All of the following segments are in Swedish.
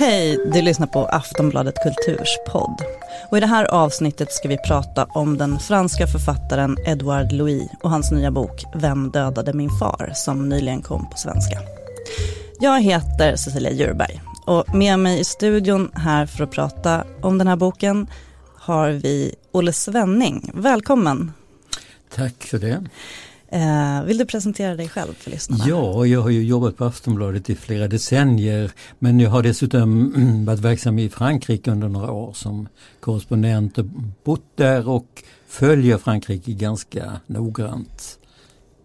Hej, du lyssnar på Aftonbladet Kulturs podd. Och I det här avsnittet ska vi prata om den franska författaren Edouard Louis och hans nya bok Vem dödade min far som nyligen kom på svenska. Jag heter Cecilia Djurberg och med mig i studion här för att prata om den här boken har vi Olle Svenning. Välkommen! Tack för det. Eh, vill du presentera dig själv för lyssnarna? Ja, jag har ju jobbat på Aftonbladet i flera decennier men jag har dessutom varit verksam i Frankrike under några år som korrespondent och bott där och följer Frankrike ganska noggrant.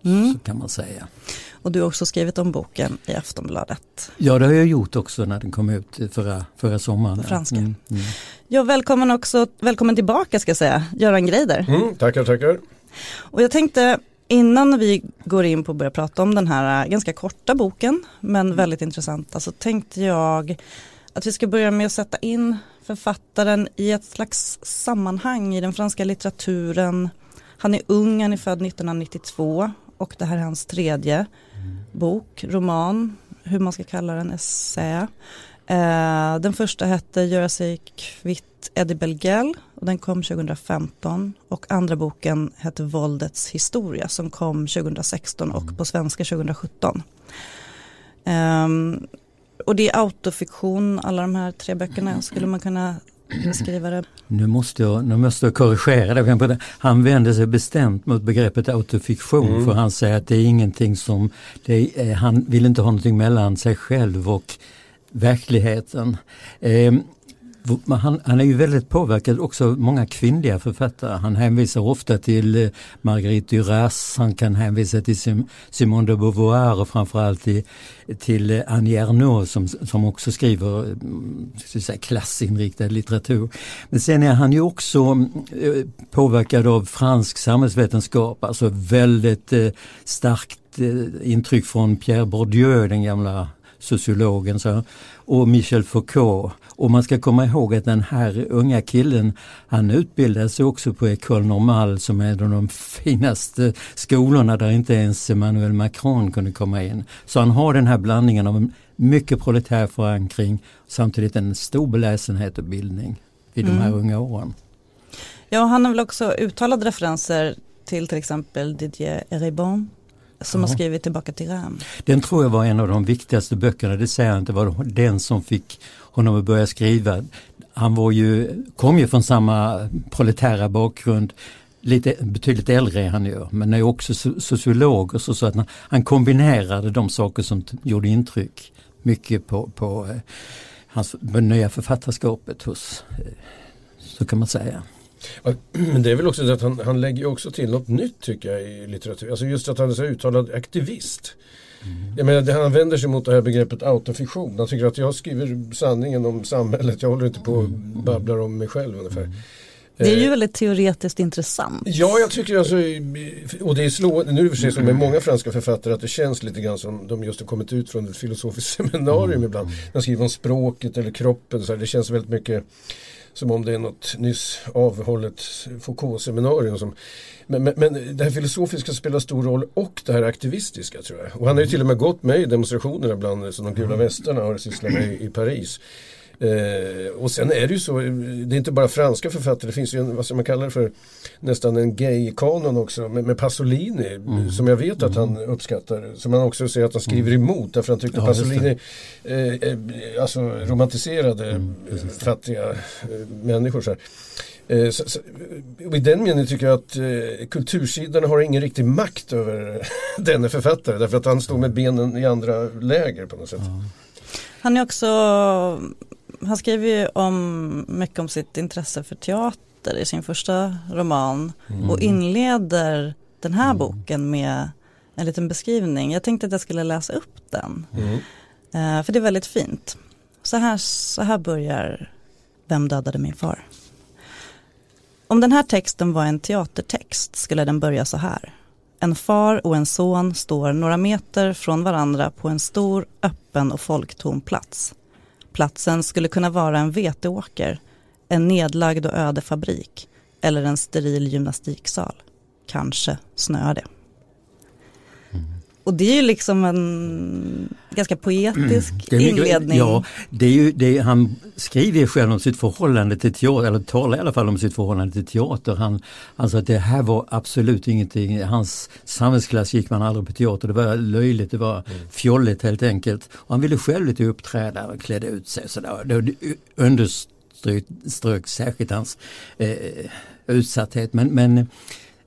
Mm. Så kan man säga. Och du har också skrivit om boken i Aftonbladet. Ja det har jag gjort också när den kom ut förra, förra sommaren. På franska. Mm, mm. Ja, välkommen, också, välkommen tillbaka ska jag säga, Göran Greider. Mm, tackar, tackar. Och jag tänkte Innan vi går in på att börja prata om den här äh, ganska korta boken, men mm. väldigt intressanta, så tänkte jag att vi ska börja med att sätta in författaren i ett slags sammanhang i den franska litteraturen. Han är ung, han är född 1992 och det här är hans tredje mm. bok, roman, hur man ska kalla den, essä. Eh, den första hette Göra sig kvitt Eddie Belgel och den kom 2015 och andra boken hette Våldets historia som kom 2016 och mm. på svenska 2017. Eh, och det är autofiktion, alla de här tre böckerna skulle man kunna beskriva det. Nu måste jag, nu måste jag korrigera det. Han vänder sig bestämt mot begreppet autofiktion mm. för han säger att det är ingenting som, är, han vill inte ha någonting mellan sig själv och verkligheten. Eh, han, han, är ju väldigt påverkad också av många kvinnliga författare. Han hänvisar ofta till eh, Marguerite Duras, han kan hänvisa till Sim, Simone de Beauvoir och framförallt till, till eh, Annie Ernaux som, som också skriver eh, säga, klassinriktad litteratur. Men sen är han ju också eh, påverkad av fransk samhällsvetenskap, alltså väldigt eh, starkt intryck från Pierre Bourdieu, den gamla sociologen, så, och Michel Foucault. Och man ska komma ihåg att den här unga killen, han utbildade sig också på École Normale som är en av de finaste skolorna där inte ens Emmanuel Macron kunde komma in. Så han har den här blandningen av mycket proletär förankring samtidigt en stor beläsenhet och bildning mm. de här mm. unga åren. Ja, han har väl också uttalade referenser till till exempel Didier Eribon som ja. har skrivit Tillbaka till Ram. Den tror jag var en av de viktigaste böckerna, det säger jag inte, var den som fick honom att börja skriva. Han var ju, kom ju från samma proletära bakgrund, lite betydligt äldre är han ju, men är också sociolog och så, så att han, kombinerade de saker som gjorde intryck mycket på, på eh, hans nya författarskapet hos, eh, så kan man säga. Men det är väl också så att han, han lägger också till något nytt tycker jag i litteratur. Alltså just att han är så uttalad aktivist. Mm. Jag menar, det, han vänder sig mot det här begreppet autofiktion. Han tycker att jag skriver sanningen om samhället. Jag håller inte på och mm. babblar om mig själv ungefär. Mm. Det är ju eh, väldigt teoretiskt intressant. Ja, jag tycker alltså, och det är slående, nu är det för sig som med många franska författare att det känns lite grann som de just har kommit ut från ett filosofiskt seminarium mm. ibland. De skriver om språket eller kroppen, så här, det känns väldigt mycket som om det är något nyss avhållet Foucault-seminarium. Som, men, men, men, det här filosofiska spelar stor roll och det här aktivistiska tror jag. Och han har ju till och med gått med i demonstrationerna bland som de gula mm. västarna har sysslat med i, i Paris. Eh, och sen är det ju så, det är inte bara franska författare, det finns ju en, vad ska man kalla det för, nästan en gay-kanon också med, med Pasolini mm. som jag vet att han mm. uppskattar. Som han också säger att han skriver mm. emot därför han tyckte ja, Pasolini eh, eh, alltså romantiserade mm, fattiga eh, människor. Så, eh, så, så, I den meningen tycker jag att eh, kultursidorna har ingen riktig makt över denne författare därför att han står med benen i andra läger på något sätt. Ja. Han är också han skriver ju om, mycket om sitt intresse för teater i sin första roman mm. och inleder den här mm. boken med en liten beskrivning. Jag tänkte att jag skulle läsa upp den. Mm. Uh, för det är väldigt fint. Så här, så här börjar Vem dödade min far? Om den här texten var en teatertext skulle den börja så här. En far och en son står några meter från varandra på en stor, öppen och folktom plats. Platsen skulle kunna vara en veteåker, en nedlagd och öde fabrik eller en steril gymnastiksal. Kanske snöar det. Mm. Och det är ju liksom en, ganska poetisk Det är mycket- inledning. Ja, det är ju, det är, han skriver ju själv om sitt förhållande till teater, eller talar i alla fall om sitt förhållande till teater. Han, han sa att det här var absolut ingenting, hans samhällsklass gick man aldrig på teater, det var löjligt, det var fjolligt helt enkelt. Och han ville själv lite uppträda och klädde ut sig sådär. Det underströk strök särskilt hans eh, utsatthet. Men, men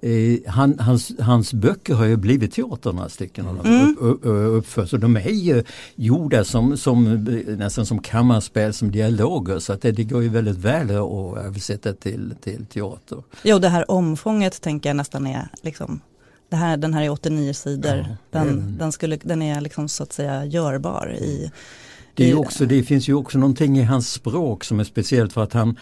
eh, han, hans, hans böcker har ju blivit teater några stycken Mm. upp, upp, uppförs och de är ju gjorda som, som, nästan som kammarspel, som dialoger så att det, det går ju väldigt väl att översätta till, till teater. Jo, det här omfånget tänker jag nästan är liksom det här, den här är 89 sidor. Ja, den, mm. den, skulle, den är liksom så att säga görbar i Det, är också, det finns ju också någonting i hans språk som är speciellt för att han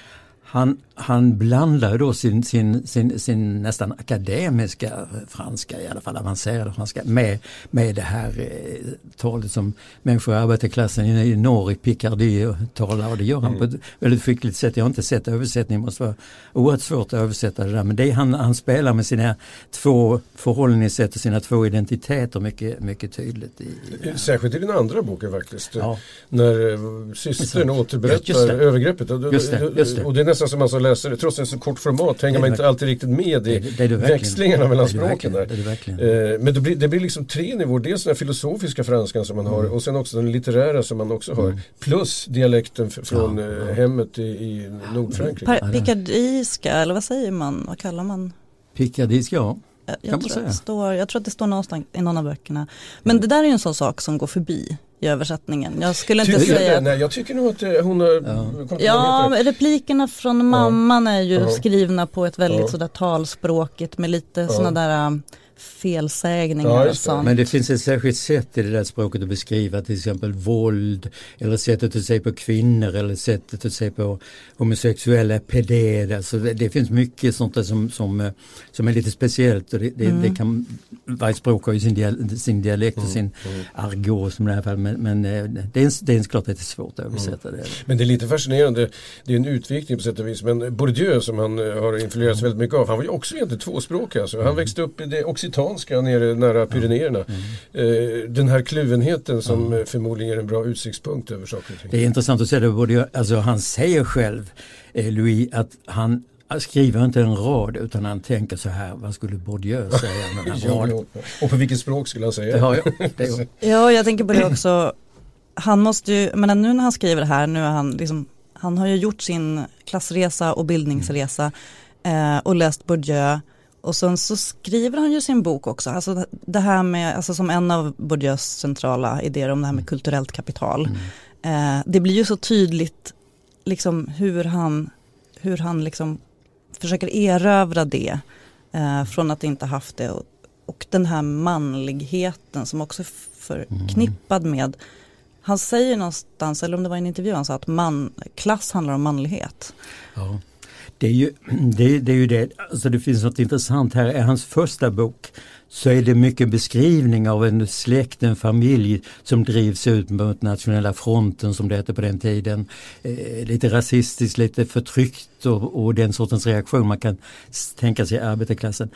han, han blandar då sin, sin, sin, sin nästan akademiska franska, i alla fall avancerade franska, med, med det här eh, talet som människor i arbetarklassen i, i norr i Picardie talar och det gör han på ett väldigt skickligt sätt. Jag har inte sett översättningen, det måste vara oerhört svårt att översätta det där. Men det han, han spelar med sina två förhållningssätt och sina två identiteter mycket, mycket tydligt. I, Särskilt i den andra boken faktiskt. Ja. När eh, systern återberättar övergreppet. Och, Just det, just det. och det är nästan som man som läsare, trots en så kort format, hänger Det är man inte alltid riktigt med Det- i det är det växlingarna mellan Det är det språken där. Det är det. Eh, Men det blir, det blir liksom tre nivåer. Dels den filosofiska franskan som man har Mm. och sen också den litterära som man också har. Plus dialekten från Ja, eh, ja. hemmet i, i Nordfrankrike. picardiska, eller vad säger man, vad kallar man? Picardie, ja. Jag, Kan man jag, tror säga. att det står, jag tror att det står någonstans i någon av böckerna. Men det där är ju en sån sak som går förbi i översättningen. Jag skulle inte Tycker säga det? att Nej, jag tycker nog att eh, hon har... Ja. vad Ja, men replikerna från mamman är ju Ja. skrivna på ett väldigt Ja. sådär talspråkigt med lite sådana där um, felsägningar Ja, och sånt. Men det finns ett särskilt sätt i det där språket att beskriva till exempel våld eller sättet att se på kvinnor eller sättet att se på homosexuella peded. Alltså det, det finns mycket sånt där som, som, eh, som är lite speciellt och det, det, Mm. det kan, varje språk har ju sin, dial, sin dialekt och Mm, sin argot som i det här fallet men, men eh, det, är, det är klart att det är svårt att översätta det. Men det är lite fascinerande. Det är en utvikning på sätt och vis. Men Bourdieu som han eh, har influerats väldigt mycket av. Han var ju också egentligen tvåspråkig. Alltså. Han växte upp i det occitanska nere nära Pyrenéerna. Eh, Den här kluvenheten som eh, förmodligen är en bra utsiktspunkt över saker och ting. Det är intressant att se det, både, alltså han säger själv, eh, Louis, att han skriver inte en rad utan han tänker så här, vad skulle Bourdieu säga med den här Ja, raden? ja. Och på vilket språk skulle han säga? Det har jag. Det Ja, jag tänker på det också. Han måste ju, men nu när han skriver det här, nu är han liksom, han har ju gjort sin klassresa och bildningsresa eh, och läst Bourdieu. Och sen så skriver han ju sin bok också, alltså det här med, alltså som en av Bourdieus centrala idéer om det här med kulturellt kapital. Eh, det blir ju så tydligt liksom hur han, hur han liksom försöker erövra det eh, från att inte haft det. Och, och den här manligheten som också är förknippad med, han säger någonstans, eller om det var i en intervju, han sa att man, klass handlar om manlighet. Ja. Det är ju det, det, är ju det. Alltså det finns något intressant här. I hans första bok så är det mycket beskrivning av en släkt, en familj som drivs ut mot nationella fronten som det hette på den tiden. Eh, lite rasistiskt, lite förtryckt och, och den sortens reaktion man kan tänka sig i arbetarklassen.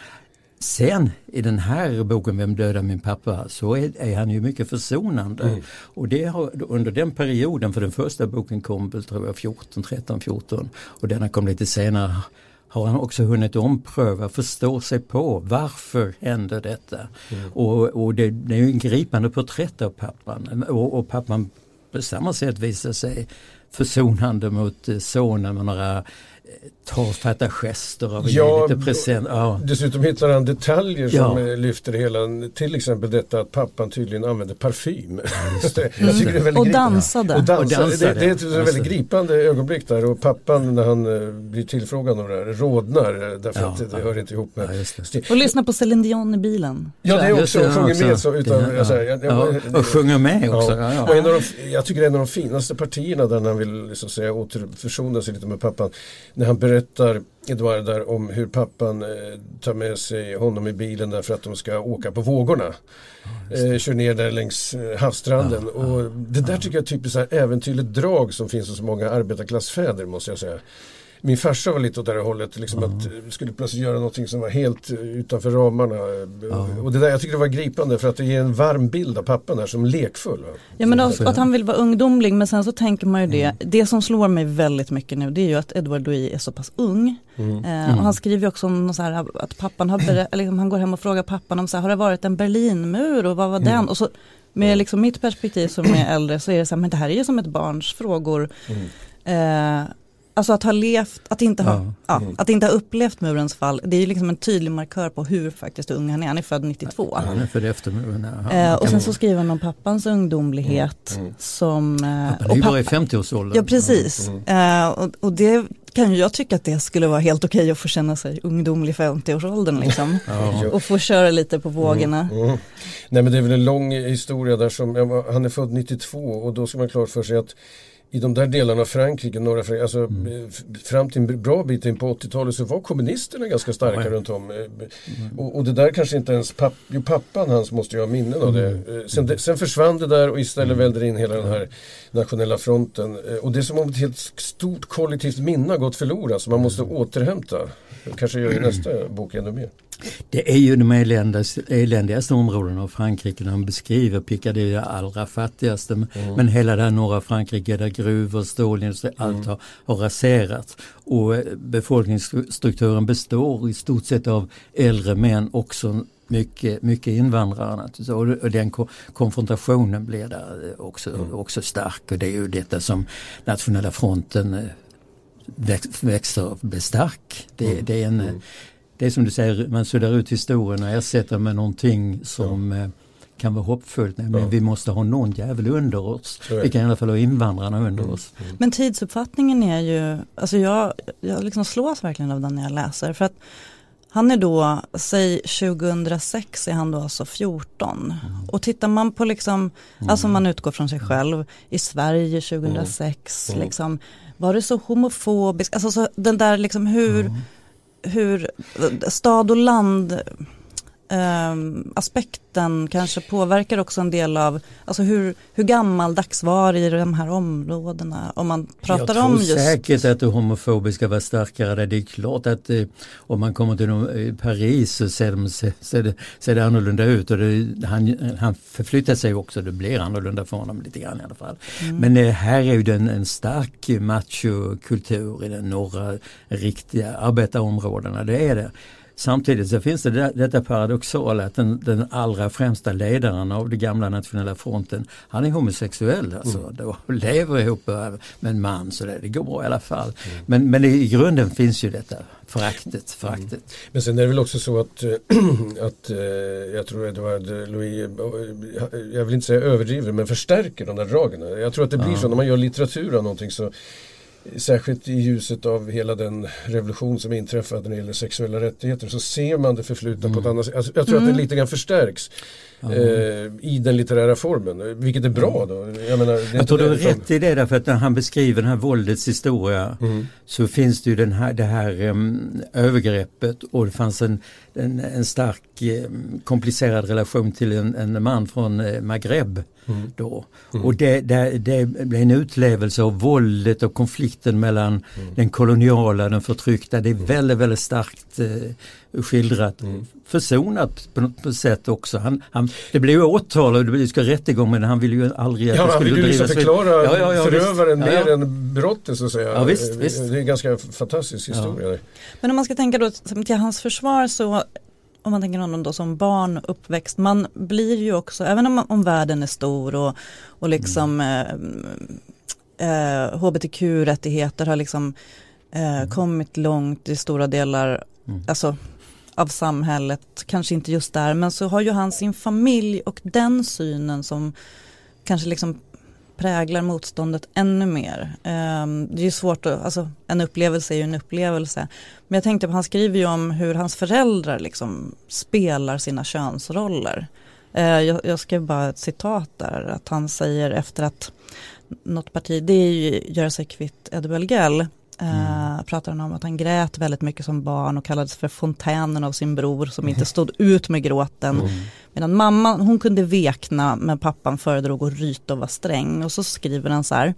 Sen i den här boken Vem dödar min pappa så är, är han ju mycket försonande. Och det har, under den perioden, för den första boken kom väl tror jag 14, 13, 14 och denna kom lite senare har han också hunnit ompröva, förstå sig på varför händer detta. Och, och det, det är ju en gripande porträtt av pappan och, och pappan på samma sätt visar sig försonande mot eh, sonen med några eh, tafatta gester av att Ja, ge lite present. Ja. Dessutom hittar han detaljer som Ja. eh, lyfter hela, till exempel detta att pappan tydligen använder parfym. Just det. Jag tycker det är väldigt Och gripande. dansade. Och dansa. Och dansade. Det, det är ett väldigt det. gripande ögonblick där och pappan när han eh, blir tillfrågad om det här rodnar eh, därför Ja, att det, ja. hör inte ihop med Och lyssna på Céline Dion i bilen. Ja det är också, och sjunger med så utan, Det- alltså, jag, jag, ja, och sjunger med också. Ja, ja. Och en av de, jag tycker det är en av de finaste partierna där han vill så att säga, återförsona sig lite med pappan. När han berättar Edouard där om hur pappan eh, tar med sig honom i bilen därför att de ska åka på vågorna. eh, kör ner där längs eh, havsstranden. Ja, och det där tycker jag är typiskt äventyrligt drag som finns hos många arbetarklassfäder måste jag säga. Min farsa var lite åt det här hållet, liksom att vi skulle plötsligt göra någonting som var helt utanför ramarna. Och det där, jag tycker det var gripande för att det ger en varm bild av pappan där som lekfull. Ja men att, att han vill vara ungdomlig men sen så tänker man ju det, Mm. det som slår mig väldigt mycket nu det är ju att Edward Louis är så pass ung. Mm. Eh, och han skriver ju också om så här, att pappan har eller liksom, han går hem och frågar pappan om så här, har det varit en Berlinmur och vad var Mm. den? Och så med liksom mitt perspektiv som är äldre så är det så här, men det här är ju som ett barns frågor. Mm. Eh, alltså att ha levt, att inte ha, Ja. ja. Mm. att inte ha upplevt murens fall, det är ju liksom en tydlig markör på hur faktiskt ung han är, han är född 92. Han är född efter muren. ja. Eh, och sen så skriver han om pappans ungdomlighet Mm. som... Eh, Han är ju bara i 50-årsåldern. Ja precis. Mm. Eh, och, och det kan ju jag tycka att det skulle vara helt okej att få känna sig ungdomlig i 50-årsåldern liksom. Ja. Och få köra lite på vågorna. Mm. Nej men det är väl en lång historia där som, ja, han är född 92 och då ska man klart för sig att i de där delarna av Frankrike, norra Frankrike, alltså Mm. eh, fram till en bra bit in på 80-talet så var kommunisterna ganska starka ja. runt om. Eh, Och, och det där kanske inte ens, papp, jo pappan hans måste ju ha minnen av det. Mm. Eh, Sen, sen försvann det där och istället välde det in hela den här nationella fronten. Eh, Och det är som om ett helt stort kollektivt minne har gått förlorat som man måste Mm. återhämta. Kanske gör i nästa bok ännu mer. Det är ju de eländigaste, eländigaste områdena av Frankrike när de beskriver Piccadilly det allra fattigaste. Men hela det här norra Frankrike där gruvor, stålindustri, allt har, har raserats. Och eh, befolkningsstrukturen består i stort sett av äldre män också mycket, mycket invandrare. naturligtvis. Och, och den ko- konfrontationen blir där eh, också, också stark och det är ju detta som Nationella fronten eh, väx, växer och blir stark. Det, det är en eh, det är som du säger, man suddar ut historien och ersätter med någonting som eh, kan vara hoppfullt. Nämligen Ja. vi måste ha någon jävel under oss. Vi kan i alla fall ha invandrarna under oss. Men tidsuppfattningen är ju, alltså jag, jag liksom slås verkligen av den när jag läser. För att han är då, säg 2006 är han då alltså 14. Och tittar man på liksom, alltså man utgår från sig själv, i Sverige 2006, Mm. liksom, var det så homofobiskt, alltså så den där liksom hur, hur stad och land ehm, aspekten kanske påverkar också en del av, alltså hur, hur gammaldags var i de här områdena om man pratar Jag om tror just säkert att det homofobiska var starkare där. Det är klart att eh, om man kommer till eh, Paris så ser, de, ser, ser, det, ser det annorlunda ut och det, han, han förflyttar sig också, det blir annorlunda för honom lite grann i alla fall. Men eh, här är ju den en stark machokultur i den norra riktiga arbetarområdena, det är det. Samtidigt så finns det det- detta paradoxala att den, den allra främsta ledaren av det gamla nationella fronten, han är homosexuell alltså då, och lever ihop med en man så det, det går bra i alla fall. Men, men i grunden finns ju detta föraktet, föraktet. Men sen är det väl också så att, eh, att eh, jag tror Edouard Louis, eh, jag vill inte säga överdriver, men förstärker de där dragen. Jag tror att det blir så när man gör litteratur av någonting så Särskilt i ljuset av hela den revolution som inträffade när det gäller sexuella rättigheter så ser man det förflutna på ett annat sätt. Alltså, jag tror att det lite grann förstärks eh, i den litterära formen, vilket är bra då. Jag, menar, det är Jag tror du har rätt i det därför att när han beskriver den här våldets historia Mm. så finns det ju den här, det här em, övergreppet och det fanns en, en, en stark em, komplicerad relation till en, en man från eh, Maghreb Mm. då. Och det, det, det blev en utlevelse av våldet och konflikten mellan Mm. den koloniala och den förtryckta. Det är väldigt, väldigt starkt eh, skildrat. Mm. Försonat på något sätt också. Han, han, det blev ju åtal och det blev- ska rättegång men han ville ju aldrig att Ja, det han skulle vill ju liksom drivas förklara Ja, ja, ja, förövaren visst. Mer ja. än brottet så att säga. Ja, visst, visst. Det är en ganska fantastisk historia. Men om man ska tänka då till hans försvar så om man tänker honom då som barn uppväxt, man blir ju också, även om, om världen är stor och, och liksom eh, eh, hbtq-rättigheter har liksom eh, kommit långt i stora delar Mm. alltså, av samhället, kanske inte just där, men så har ju han sin familj och den synen som kanske liksom präglar motståndet ännu mer. Ehm, det är ju svårt att, alltså en upplevelse är ju en upplevelse. Men jag tänkte på, han skriver ju om hur hans föräldrar liksom spelar sina könsroller. Ehm, jag, jag skrev bara ett citat där, att han säger efter att något parti, det är ju Göra sig kvitt Edouard Gell, Uh, pratar han om att han grät väldigt mycket som barn och kallades för fontänen av sin bror som inte stod ut med gråten. Medan mamman, hon kunde vekna men pappan föredrog att ryta och vara sträng. Och så skriver han så här.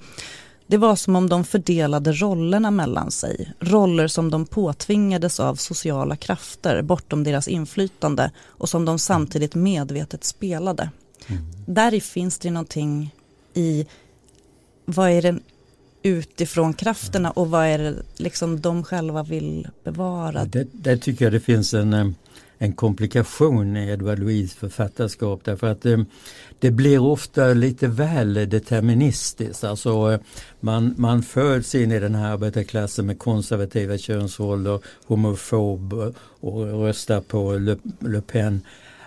Det var som om de fördelade rollerna mellan sig. Roller som de påtvingades av sociala krafter bortom deras inflytande och som de samtidigt medvetet spelade. Mm. Där finns det någonting i vad är den utifrån krafterna och vad är det liksom de själva vill bevara? Det, där tycker jag det finns en, eh, en komplikation i Edward Louis författarskap därför att det, det blir ofta lite väl deterministiskt. Alltså eh, man, man föds in i den här arbetarklassen med konservativa könsroller, homofob och röstar på Le, Le Pen.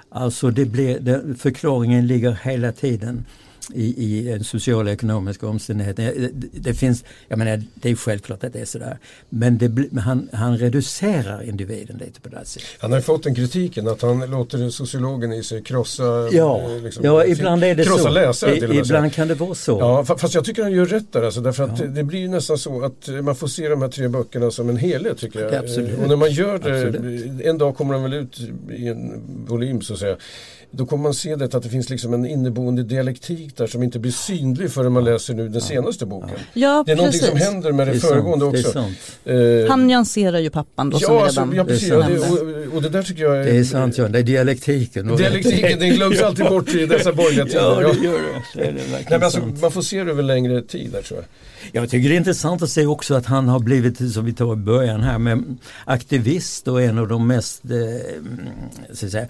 Alltså det blir, det, förklaringen ligger hela tiden i, i en social och ekonomisk omständighet. Det, det, finns, jag menar, det är självklart att det är sådär. Men det, han, han reducerar individen lite på det sättet. Han har fått den kritiken att han låter sociologen i sig krossa Ja, eh, liksom, ja ibland är det krossa så. Läsare, I, ibland kan det vara så. Ja, fast jag tycker han gör rätt där alltså, därför att ja. det blir ju nästan så att man får se de här tre böckerna som en helhet tycker jag. Absolut. Och när man gör det, Absolut. en dag kommer de väl ut i en volym så att säga då kommer man se det att det finns liksom en inneboende dialektik där som inte blir synlig förrän man läser nu den senaste boken. Ja, det är precis. någonting som händer med det, det föregående sant, också. Det eh, Han nyanserar ju pappan då ja, som alltså, redan ja, precis, ja, det, och, och, det där tycker jag är, Det är sant John, det är dialektiken. Dialektiken, den glöms alltid bort i dessa borgerliga tider. ja, det gör det. det, är det Nej, men alltså, man får se det över längre tid där tror jag. Jag tycker det är intressant att se också att han har blivit, som vi tar i början här, med aktivist och en av de mest eh, så att säga,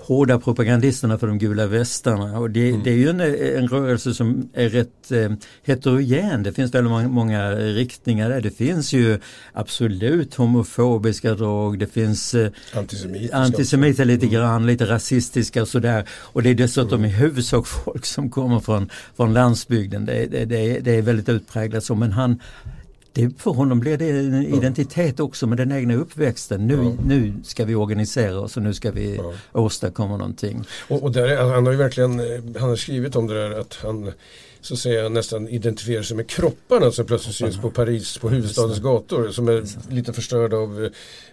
hårda propagandisterna för de gula västarna. Och det, mm. det är ju en, en, rörelse som är rätt eh, heterogen. Det finns väldigt många, många, riktningar där. Det finns ju absolut homofobiska drag. Det finns eh, antisemitiska, antisemiter lite mm. grann, lite rasistiska och sådär. Och det är dessutom mm. i huvudsak folk som kommer från, från landsbygden. Det, det, det, det är väldigt utpräglat så. Men han, det, för honom blir det en identitet också med den egna uppväxten. Nu, ja. nu ska vi organisera oss och nu ska vi ja. åstadkomma någonting. Och, och där, han har ju verkligen han har skrivit om det där att han så att säga nästan identifierar sig med kropparna som plötsligt syns på Paris, på huvudstadens gator som är lite förstörda av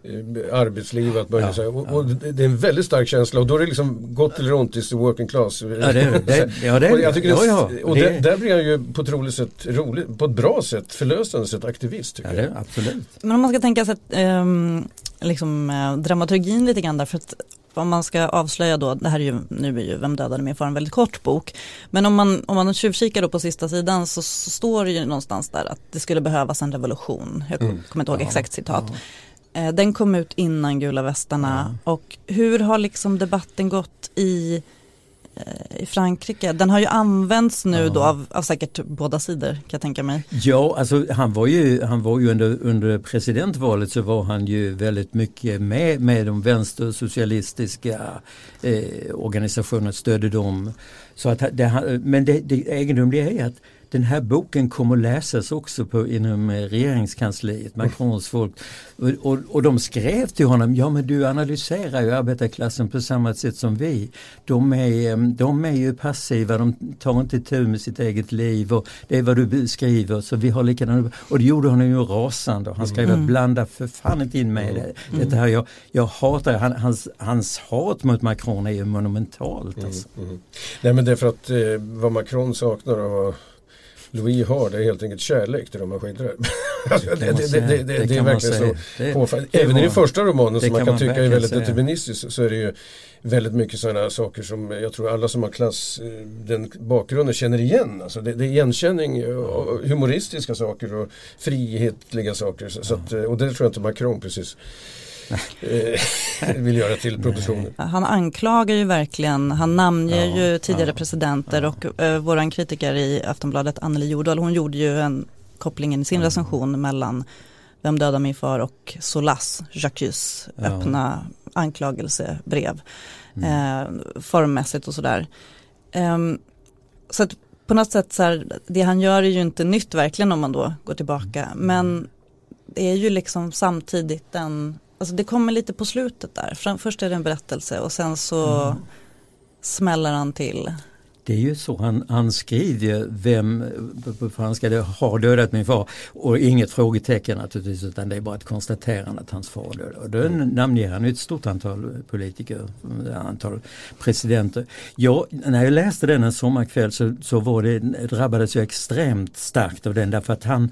eh, arbetsliv. Att börja, ja, och, och, det är en väldigt stark känsla och då är det liksom gott eller ont is the working class. Ja, det, det, ja, det, och jag tycker ja, ja, och det, där blir han ju på ett roligt sätt, roligt, på ett bra sätt, förlösande sätt aktivist. ja, det, absolut. Men om man ska tänka sig att um, liksom, uh, dramaturgin lite grann där, för att om man ska avslöja då, det här är ju, nu är ju Vem dödade min far en väldigt kort bok, men om man, om man tjuvkikar då på sista sidan så, så står det ju någonstans där att det skulle behövas en revolution. Jag mm. kommer inte ihåg exakt citat. Ja. Eh, den kom ut innan Gula västarna ja. och hur har liksom debatten gått i i Frankrike. Den har ju använts nu ja. då av, av säkert båda sidor kan jag tänka mig. Ja, alltså han var ju, han var ju under, under presidentvalet så var han ju väldigt mycket med, med de vänstersocialistiska eh, organisationerna, stödde dem. Så att det, men det, det egendomliga är att den här boken kommer att läsas också på, inom eh, regeringskansliet, Macrons folk. Och, och, och, de skrev till honom, ja men du analyserar ju arbetarklassen på samma sätt som vi. De är, de är ju passiva, de tar inte tur med sitt eget liv och det är vad du beskriver. Så vi har likadana, och det gjorde honom ju rasande. Han skrev mm. blanda för fan inte in mig i det. Mm. här, jag, jag hatar, han, hans, hans hat mot Macron är ju monumentalt. Mm, alltså. Mm. Mm. Nej men det är för att eh, vad Macron saknar och Louis har det är helt enkelt kärlek till de han skildrar. det, det, det, det, är verkligen så påfallande. Även i den första romanen som man kan tycka är väldigt deterministisk så är det ju väldigt mycket sådana saker som jag tror alla som har klass, eh, den bakgrunden känner igen. Alltså det, det är igenkänning, och humoristiska saker och frihetliga saker. Så, och det tror jag inte Macron precis Eh, vill göra till propositionen. Han anklagar ju verkligen, han namnger ja, ju tidigare ja, presidenter ja. och uh, våran kritiker i Aftonbladet Anneli Jordahl hon gjorde ju en kopplingen i sin recension mellan Vem dödar min far och Solas, Jacques öppna anklagelsebrev mm. eh, formmässigt och sådär. Um, så att på något sätt så här, det han gör är ju inte nytt verkligen om man då går tillbaka men det är ju liksom samtidigt en Alltså det kommer lite på slutet där. Först är det en berättelse och sen så mm. smäller han till. det är ju så, han, han skriver vem på franska det har dödat min far och inget frågetecken naturligtvis utan det är bara ett konstaterande att hans far dödade. Och då mm. namnger han ett stort antal politiker, ett antal presidenter. Jag, när jag läste den en sommarkväll så, så var det, drabbades jag extremt starkt av den därför att han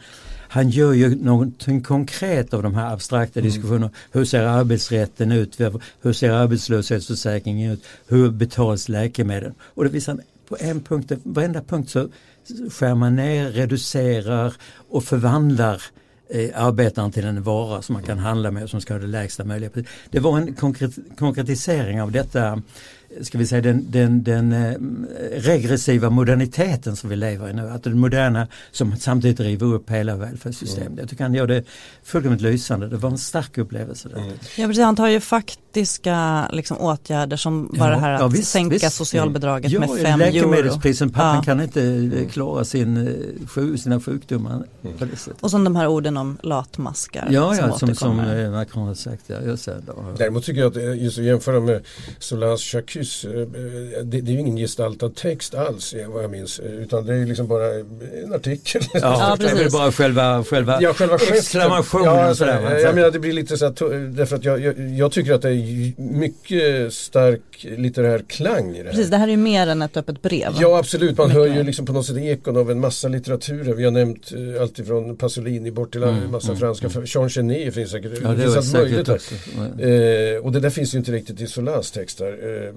han gör ju någonting konkret av de här abstrakta mm. diskussionerna. Hur ser arbetsrätten ut? Hur ser arbetslöshetsförsäkringen ut? Hur betalas läkemedel? Och det visar på en punkt, varenda punkt så skär man ner, reducerar och förvandlar eh, arbetaren till en vara som man kan handla med och som ska ha det lägsta möjliga priset. Det var en konkret, konkretisering av detta ska vi säga den, den, den eh, regressiva moderniteten som vi lever i nu. Att den moderna som samtidigt river upp hela välfärdssystemet. Mm. Jag tycker han gör det fullkomligt lysande. Det var en stark upplevelse. Mm. Ja precis, han tar ju faktiska liksom, åtgärder som bara det här att ja, visst, sänka visst. socialbidraget ja, med 5 euro. Läkemedelsprisen, pappan ja. kan inte eh, klara sin, eh, sina sjukdomar mm. på det sättet. Och som de här orden om latmaskar. Ja, ja som, som, som Macron har sagt. Ja, just det. Däremot tycker jag att just att jämföra med Solange Chacus eh, det, det är ju ingen gestaltad text alls vad jag minns. Utan det är liksom bara en artikel. Ja, ja det är bara själva, själva, ja, själva exklamationen. Ja, alltså, sådär, jag menar det blir lite så här, därför att jag, jag, jag, tycker att det är mycket stark litterär klang i det här. Precis, det här är ju mer än ett öppet brev. Ja absolut, man hör ju liksom på något sätt ekon av en massa litteraturer. Vi har nämnt uh, alltifrån Pasolini bort till en mm, massa mm, franska. Mm. Jean Genet finns säkert. Ja, det, det finns allt möjligt. Uh, och det där finns ju inte riktigt i Solans texter. Uh,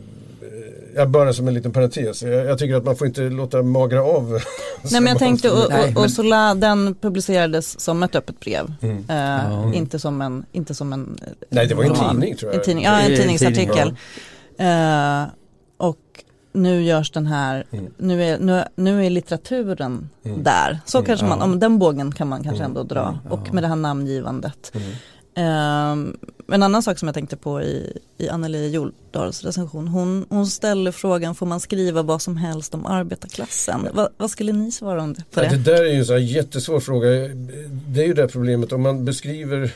Ja, bara som en liten parentes. Jag, jag, tycker att man får inte låta magra av. Nej men jag tänkte och, och, och Sola den publicerades som ett öppet brev. Mm. Eh, mm. Inte, som en, inte som en Nej det var en tidning tror jag. En tidning, ja en tidningsartikel. Eh, och nu görs den här, mm. nu, är, nu, nu är litteraturen mm. där. Så mm. kanske man, om den bågen kan man kanske mm. ändå dra. Och med det här namngivandet. Um, en annan sak som jag tänkte på i, i Anneli Jordahls recension, hon, hon ställer frågan, får man skriva vad som helst om arbetarklassen? Va, vad skulle ni svara om det? På det? Ja, det där är ju en så jättesvår fråga. Det är ju det problemet, om man beskriver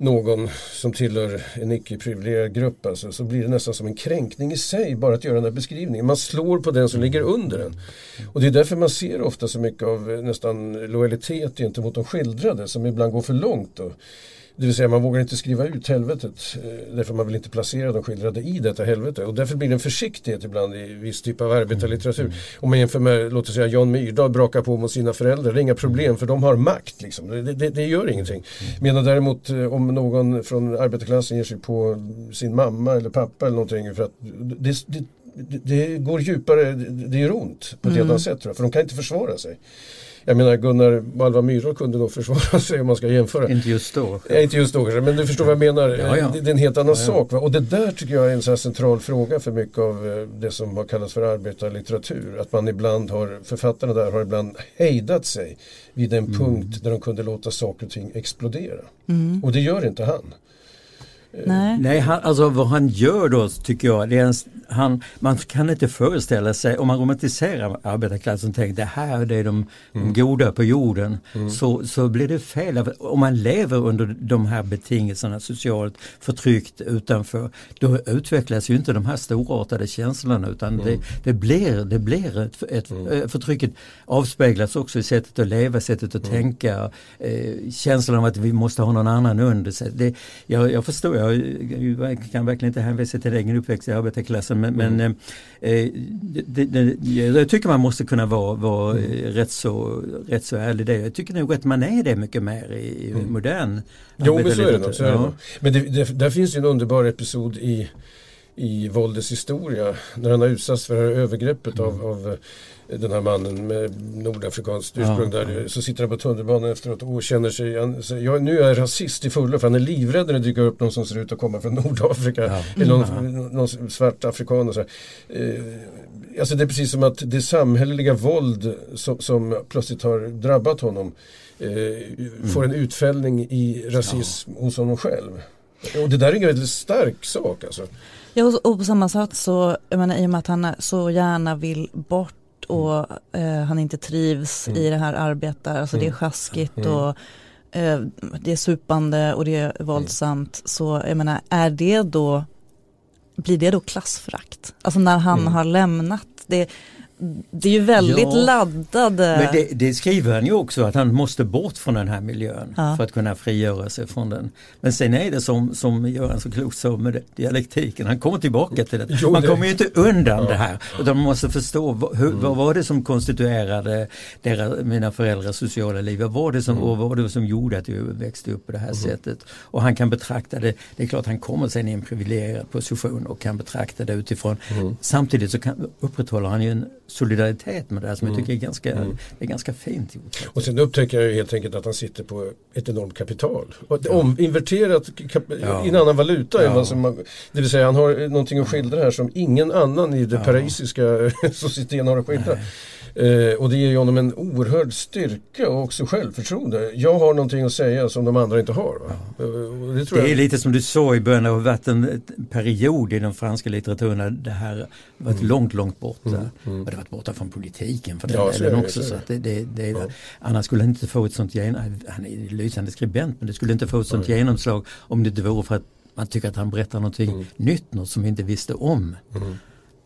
någon som tillhör en icke-privilegierad grupp alltså, så blir det nästan som en kränkning i sig bara att göra den här beskrivningen. Man slår på den som ligger under en. Och det är därför man ser ofta så mycket av eh, nästan lojalitet gentemot de skildrade som ibland går för långt. Då. Det vill säga man vågar inte skriva ut helvetet eh, därför man vill inte placera de skildrade i detta helvete. Och därför blir det en försiktighet ibland i viss typ av arbetarlitteratur. Mm. Om man jämför med, låt oss säga Jan Myrdal brakar på mot sina föräldrar. Det är inga problem för de har makt. Liksom. Det, det, det gör ingenting. Mm. Medan däremot eh, om någon från arbetarklassen ger sig på sin mamma eller pappa eller någonting för att det, det, går djupare, det gör ont på ett mm. helt annat sätt tror jag. För de kan inte försvara sig. Jag menar Gunnar Malva Myrdal kunde nog försvara sig om man ska jämföra. Inte just då. Ja, inte just då men du förstår vad jag menar. Ja, ja. Det, det, är en helt annan ja, sak. Va? Och det där tycker jag är en så central fråga för mycket av eh, det som har kallats för arbetarlitteratur. Att man ibland har, författarna där har ibland hejdat sig vid en mm. punkt där de kunde låta saker och ting explodera. Mm. Och det gör inte han. Nej, Nej han, alltså vad han gör då tycker jag, det är en, han, man kan inte föreställa sig, om man romantiserar arbetarklassen och tänker det här det är de, mm. de goda på jorden, mm. så, så blir det fel. Om man lever under de här betingelserna, socialt förtryckt utanför, då utvecklas ju inte de här storartade känslorna utan mm. det, det, blir, det blir ett, ett mm. Eh, förtrycket avspeglas också i sättet att leva, sättet att mm. tänka, eh, känslan av att vi måste ha någon annan under sig. Det, jag, jag förstår jag kan verkligen inte hänvisa till egen uppväxt i arbetarklassen men, mm. men eh, eh det, det, jag tycker man måste kunna vara, vara mm. Eh, rätt, så, rätt så ärlig det. Jag tycker nog att man är det mycket mer i, mm. modern Jo men så är det nog. Ja. Men det, det, där finns ju en underbar episod i i våldets historia när han har utsatts för det här övergreppet mm. av, av den här mannen med nordafrikanskt ursprung ja, där. Så sitter han på tunnelbanan efteråt och känner sig, han säger, jag, nu är jag rasist i fullo för han är livrädd när det dyker upp någon som ser ut att komma från Nordafrika. Ja. Eller någon, mm. någon, svart afrikan och så. Eh, alltså det är precis som att det samhälleliga våld som, som plötsligt har drabbat honom eh, mm. får en utfällning i rasism ja. hos honom själv. Och det där är en väldigt stark sak alltså. Ja och på samma sätt så, jag menar i och med att han så gärna vill bort och eh, han inte trivs mm. i det här arbetet. Alltså mm. det är mm. sjaskigt mm. och eh, det är supande och det är våldsamt. Mm. Så jag menar, är det då, blir det då klassförakt? Alltså när han har lämnat det det är ju väldigt ja, laddade... Men det, det, skriver han ju också att han måste bort från den här miljön ja. för att kunna frigöra sig från den. Men sen är det som, som Göran så klokt sa med dialektiken, han kommer tillbaka till det. Jo, man det... kommer ju inte undan ja. det här utan man måste förstå vad, hur, mm. vad var det som konstituerade deras, mina föräldrars sociala liv, vad var det som, mm. var det som gjorde att jag växte upp på det här mm. sättet. Och han kan betrakta det, det är klart han kommer sen i en privilegierad position och kan betrakta det utifrån. Mm. Samtidigt så kan, upprätthåller han ju en solidaritet med det här som mm. jag tycker är ganska, mm. är ganska fint gjort. Och sen upptäcker jag helt enkelt att han sitter på ett enormt kapital. Om, inverterat ja. i en annan valuta. Ja. Som, det vill säga han har någonting att skildra här som ingen annan i det ja. parisiska societeten har att skildra. Nej. Eh, och det ger honom en oerhörd styrka och också självförtroende. Jag har någonting att säga som de andra inte har. Ja. Eh, det, det är lite som du sa i början, det har varit en period i den franska litteraturen där det här varit mm. långt, långt borta. Mm. Mm. Och det har varit borta från politiken för den ja, delen också. Så, det, det, det, ja. Annars skulle han inte få ett sånt genomslag, han är en lysande skribent, men det skulle inte få ett sånt genomslag om det inte vore för att man tycker att han berättar någonting mm. nytt, något som vi inte visste om. Mm.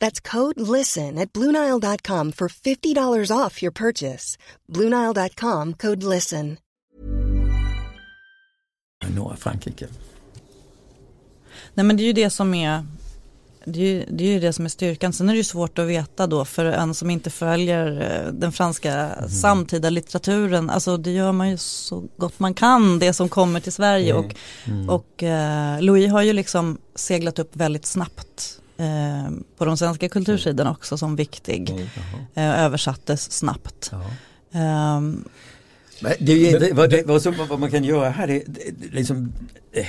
That's code LISTEN at Bluenile.com for $50 off your purchase. Bluenile.com code LISTEN. Norra Frankrike. Nej men det är ju det som är det är, ju, det är ju det som är styrkan. Sen är det ju svårt att veta då för en som inte följer eh, den franska mm. samtida litteraturen. Alltså det gör man ju så gott man kan det som kommer till Sverige. Mm. Och, mm. och eh, Louis har ju liksom seglat upp väldigt snabbt eh, på de svenska kultursidorna också som viktig. Mm, eh, översattes snabbt. Um, det, det, vad, det, vad, vad, man kan göra här är liksom eh,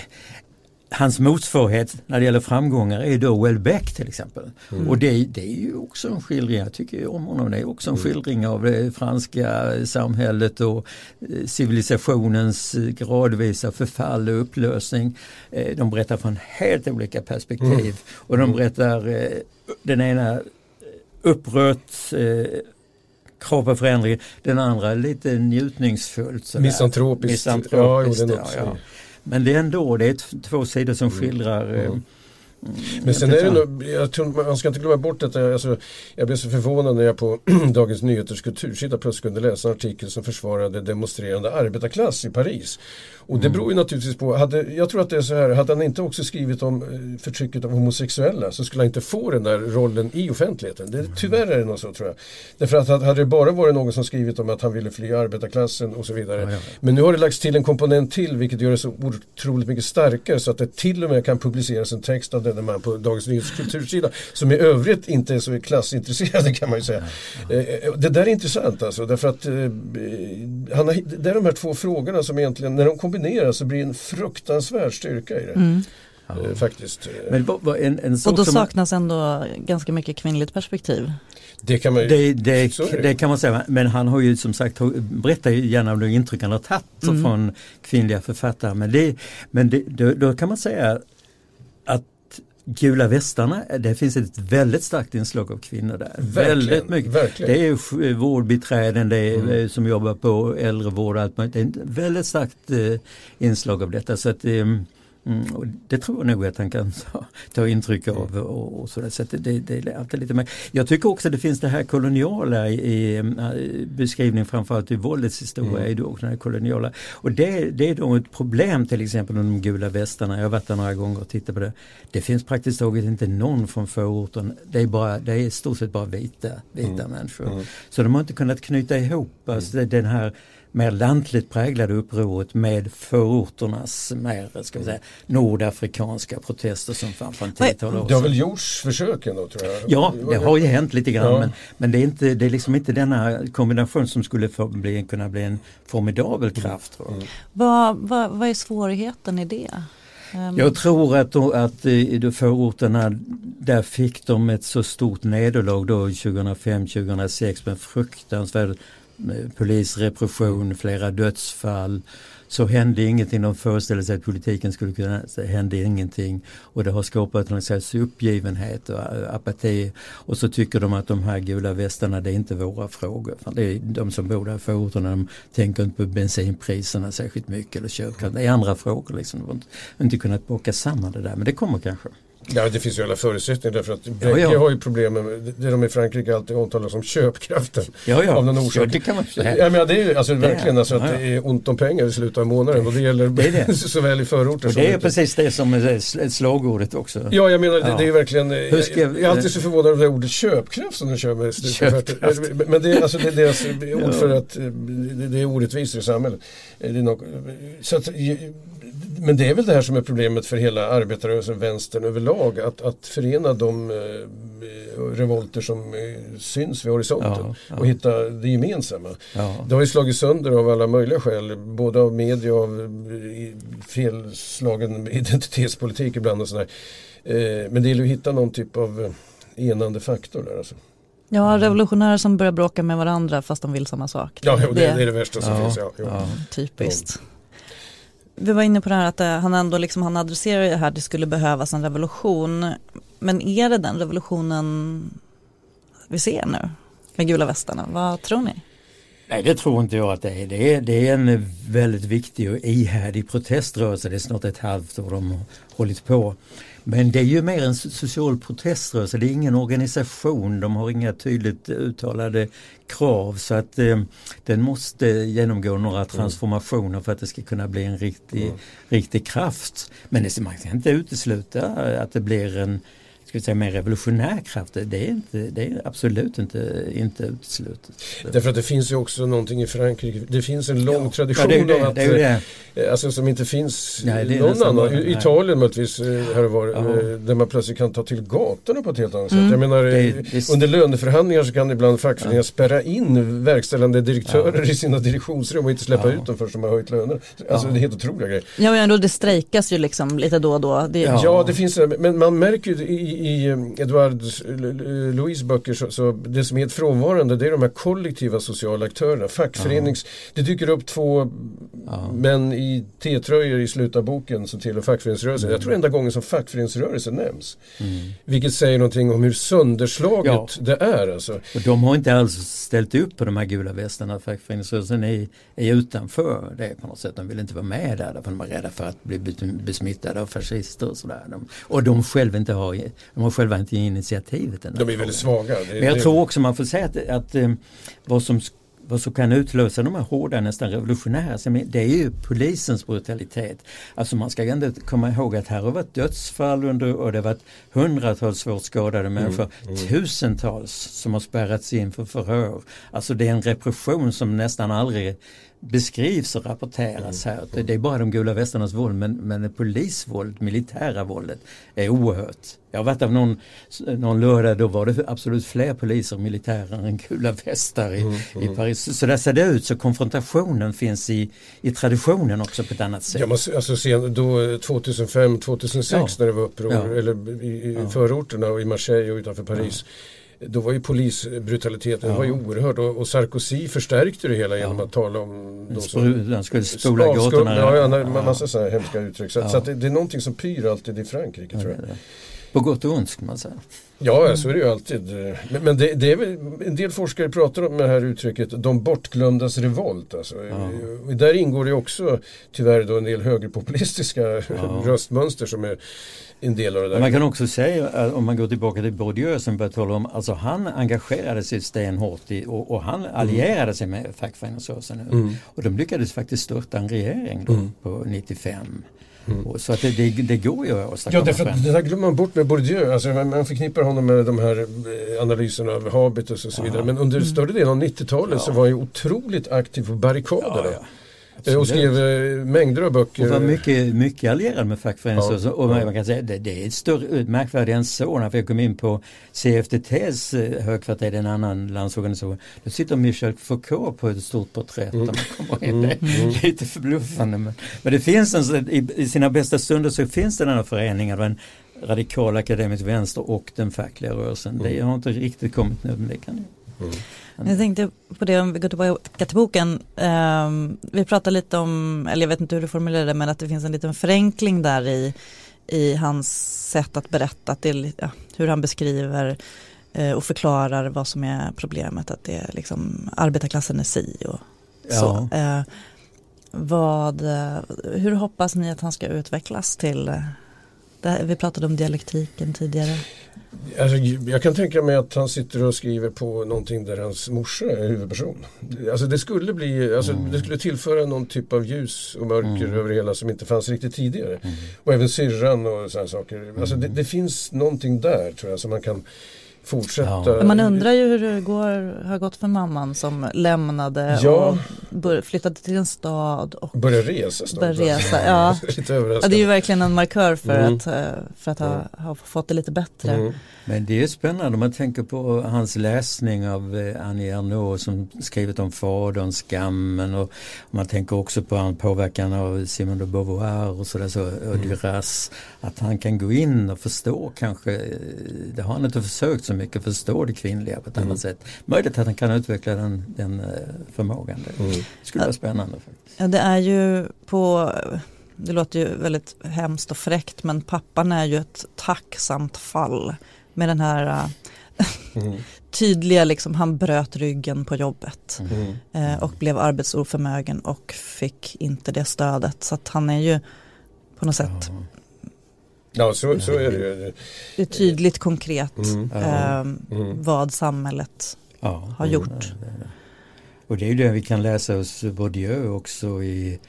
hans motsvarighet när det gäller framgångar är då Welbeck till exempel. Mm. Och det, det, är ju också en skildring, jag tycker om honom, det är också en mm. skildring av det franska samhället och eh, civilisationens eh, gradvisa förfall och upplösning. Eh, de berättar från helt olika perspektiv mm. och de mm. berättar den ena upprört krav på förändring, den andra lite njutningsfullt. Misantropiskt. Misantropiskt ja, ja. Men det är ändå, det är två sidor som mm. skildrar mm. Mm. Men sen är det nog, jag tror, man ska inte glömma bort detta. Alltså, jag blev så förvånad när jag på Dagens Nyheters kultursida plötsligt kunde läsa en artikel som försvarade demonstrerande arbetarklass i Paris. Och det mm. beror ju naturligtvis på, hade, jag tror att det är så här, hade han inte också skrivit om eh, förtrycket av homosexuella så skulle han inte få den där rollen i offentligheten. Det, tyvärr är det nog så tror jag. Därför att hade det bara varit någon som skrivit om att han ville fly arbetarklassen och så vidare. Ja, ja. Men nu har det lagts till en komponent till vilket gör det så otroligt mycket starkare så att det till och med kan publiceras en text av denne man på Dagens Nyheters kultursida som i övrigt inte är så klassintresserade kan man ju säga. Ja, eh, det där är intressant alltså därför att eh, han har, det är de här två frågorna som egentligen, när de kombineras så blir det en fruktansvärd styrka i det. Mm. Eh, faktiskt. Men, en, en och då saknas man... ändå ganska mycket kvinnligt perspektiv. Det kan man, det, det, det, kan man säga, men han har ju som sagt berättar ju gärna om de intryck han har tagit mm. från kvinnliga författare. Men, det, men det, då, då, kan man säga att Gula västarna, det finns ett väldigt starkt inslag av kvinnor där. Verkligen, väldigt mycket. Verkligen. Det är vårdbiträden det är, mm. som jobbar på äldrevård och allt möjligt. Det är ett väldigt starkt eh, inslag av detta. Så att, eh, Mm, och det tror jag nog att han kan ta, ta intryck av. Mm. Och, och så så det, det, är alltid lite mer. Jag tycker också att det finns det här koloniala i, i eh, beskrivningen framförallt i våldets historia. Mm. Är det också det koloniala. Och det, det är då ett problem till exempel med de gula västarna. Jag har varit där några gånger och tittat på det. Det finns praktiskt taget inte någon från förorten. Det är, bara, det är i stort sett bara vita, vita mm. människor. Mm. Så de har inte kunnat knyta ihop alltså, mm. den här mer lantligt präglade upproret med förorternas mer ska vi säga, nordafrikanska protester som fanns för en tiotal år Det har väl gjorts försök ändå tror jag? Ja, det har ju hänt lite grann ja. men, men det, är inte, det är liksom inte denna kombination som skulle bli, kunna bli en formidabel kraft. Mm. Vad, vad, vad är svårigheten i det? Ehm, Jag tror att, då, att i de förorterna där fick de ett så stort nederlag då 2005-2006 med fruktansvärd polisrepression, flera dödsfall. Så hände ingenting, de föreställde sig att politiken skulle kunna, så hände ingenting. Och det har skapat någon slags uppgivenhet och apati. Och så tycker de att de här gula västarna, det är inte våra frågor. För det är de som bor där i förorterna, de tänker inte på bensinpriserna särskilt mycket eller köpkraft. Det är andra frågor liksom. De har inte kunnat bocka samman det där, men det kommer kanske. Ja, det finns ju alla förutsättningar därför att bägge ja. har ju problem med det de i Frankrike alltid omtalar som köpkraften. Ja, ja. Av någon orsak. Ja, det kan man säga. Ja, men det är ju alltså, verkligen alltså, att det är ont om pengar i slutet av månaden och det gäller Det är det. såväl i förorter Och som det är precis det som är sl- slagordet också. Ja, jag menar det, det är ju verkligen, jag, jag- jag är alltid så förvånad över det ordet köpkraft som de kör med. Köpkraft. Men det är, alltså, det är deras ord för att eh, det det är orättvisor i samhället. Eh, Det är nog, så att, men det är väl det här som är problemet för hela arbetarrörelsen, vänstern överlag. Att, att förena de eh, revolter som eh, syns vid horisonten Ja, ja. och hitta det gemensamma. Ja. Det har ju slagit sönder av alla möjliga skäl. Både av media och av eh, felslagen identitetspolitik ibland och sådär. Eh, Men det gäller ju att hitta någon typ av eh, enande faktor där alltså. Ja, revolutionärer som börjar bråka med varandra fast de vill samma sak. Ja, jo, det, det är det värsta som Ja, finns. Ja. Typiskt. Vi var inne på det här att eh, han ändå liksom, han adresserar det här att det skulle behövas en revolution. Men är det den revolutionen vi ser nu med gula västarna? Vad tror ni? Nej det tror inte jag att det är. Det är, det är en väldigt viktig och ihärdig proteströrelse. Det är snart ett halvt år de har hållit på. Men det är ju mer en so- social proteströrelse. Det är ingen organisation. De har inga tydligt uttalade krav. Så att eh, den måste genomgå några transformationer för att det ska kunna bli en riktig, riktig kraft. Men det, man kan inte utesluta att det blir en ska vi säga, mer revolutionär kraft. Det är, inte, det är absolut inte, inte uteslutet. Därför att det finns ju också någonting i Frankrike. Det finns en lång Ja. tradition Ja, det är ju det, av att det är ju det. eh, Alltså som inte finns Nej, det är någon annan. bara-. Italien möjligtvis här och var. Ja. eh, Där man plötsligt kan ta till gatorna på ett helt annat Mm. sätt. Jag menar eh, Det- det- under löneförhandlingar så kan ibland fackföreningar spärra in verkställande direktörer i sina direktionsrum och inte släppa Ja. ut dem förrän de har höjt löner. Alltså Ja. det är helt otroliga grejer. Ja, men ändå det strejkas ju liksom lite då och då. Det, Ja. Ja, det finns det. Men man märker ju i, i eh, Edouard Louis böcker så, så det som är helt frånvarande det är de här kollektiva sociala aktörerna. Fackförenings... Det dyker upp två Ja. män i T-tröjor i slutet av boken som tillhör fackföreningsrörelsen. Jag tror enda gången som fackföreningsrörelsen nämns. Mm. Vilket säger någonting om hur sönderslaget Ja. det är. Alltså. Och de har inte alls ställt upp på de här gula västarna. Fackföreningsrörelsen är, är utanför det på något sätt. De vill inte vara med där därför de är rädda för att bli besmittade av fascister och sådär. De, och de själva inte har, de har själva inte initiativet. De är väldigt frågan. svaga. Det, Men jag det, tror också man får säga att, att eh, vad, som, vad som kan utlösa de här hårda, nästan revolutionära, det är ju polisens brutalitet. Alltså man ska ändå komma ihåg att här har varit dödsfall under, och det har varit hundratals svårt skadade människor, tusentals som har spärrats in för förhör. Alltså det är en repression som nästan aldrig beskrivs och rapporteras här. Det- är bara de gula västarnas våld men, men polisvåld, militära våldet är oerhört. Jag har varit av någon, någon lördag, då var det absolut fler poliser och militärer än gula västar i, i Paris. Så där ser det ut, så konfrontationen finns i, i traditionen också på ett annat sätt. Ja, man, alltså sen, då 2005, 2006 Ja. när det var uppror, Ja. eller i, i Ja. förorterna och i Marseille och utanför Paris. Då var ju polisbrutaliteten Ja. var ju oerhörd och, och Sarkozy förstärkte det hela genom Ja. att tala om de som De skulle spola gatorna. Ja, ja, en Ja. massa sådana hemska uttryck. Så, Ja. så det, det är någonting som pyr alltid i Frankrike tror jag. På gott och ont ska man säga. Ja, ja, så är det ju alltid. Men, men det, det är väl, en del forskare pratar om det här uttrycket de bortglömdas revolt. Alltså. Och Där ingår det också tyvärr då en del högerpopulistiska röstmönster som är en del av det där. Man kan också säga, att om man går tillbaka till Bourdieu som började tala om, alltså han engagerade sig stenhårt i, och, och han allierade sig med fackföreningsrörelsen. Mm. Och de lyckades faktiskt störta en regering då, Mm. på 95. Och så att det, det, det går ju att Ja, därför att det där glömmer man bort med Bourdieu. Alltså, man, man förknippar honom med de här eh, analyserna av habitus och så vidare. Men under större delen av 90-talet så Ja. var han ju otroligt aktiv på barrikaderna. Ja, ja. Eh, Och skrev eh, mängder av böcker. Och var mycket, mycket allierad med fackföreningsrörelsen. Ja, och man kan säga det, det är ett större märkvärdigare än så. När jag kom in på CFDTs eh, högkvarter, en annan landsorganisation. Då sitter Michel Foucault på ett stort porträtt. Mm. Man kommer in. Det är lite förbluffande. Men, men det finns en, i, sina bästa stunder så finns det den här föreningen. Den radikal akademisk vänster och den fackliga rörelsen. Det Mm. har inte riktigt kommit nu men det kan det. Jag tänkte på det om vi går tillbaka till boken. Ehm, vi pratade lite om, eller jag vet inte hur du formulerade det, men att det finns en liten förenkling där i, i hans sätt att berätta, att det ja, hur han beskriver eh, och förklarar vad som är problemet, att det är liksom arbetarklassen är si och så. Eh, vad, eh, hur hoppas ni att han ska utvecklas till, här, vi pratade om dialektiken tidigare. Alltså, jag kan tänka mig att han sitter och skriver på någonting där hans morsa är huvudperson. Alltså det skulle bli, alltså det skulle tillföra någon typ av ljus och mörker Mm. över hela som inte fanns riktigt tidigare. Och även syrran och sådana saker. Alltså det, det finns någonting där tror jag som man kan fortsätta. Ja. Man undrar ju hur det går, har gått för mamman som lämnade Ja. och bör, flyttade till en stad och Börja resa snart. börja resa. Ja. Ja, det är ju verkligen en markör för Mm. att, eh, för att ha, ha fått det lite bättre. Mm. Men det är spännande om man tänker på hans läsning av eh, Annie Ernaux som skrivit om fadern, skammen och man tänker också på han påverkan av Simone de Beauvoir och sådär så, och Duras. Att han kan gå in och förstå kanske, eh, det har han inte försökt så mycket, förstå det kvinnliga på ett Mm. annat sätt. Möjligt att han kan utveckla den, den eh, förmågan. Det Mm. skulle vara spännande faktiskt. Ja, det är ju på, det låter ju väldigt hemskt och fräckt men pappan är ju ett tacksamt fall med den här eh, Mm. tydliga, liksom, han bröt ryggen på jobbet Mm. eh, och blev arbetsoförmögen och fick inte det stödet. Så att han är ju på något sätt, Ja. Ja, så, så är det ju. det är tydligt konkret Mm. Eh, Mm. vad samhället Ja, har gjort. det är det. Och det är ju det vi kan läsa hos Bourdieu också i,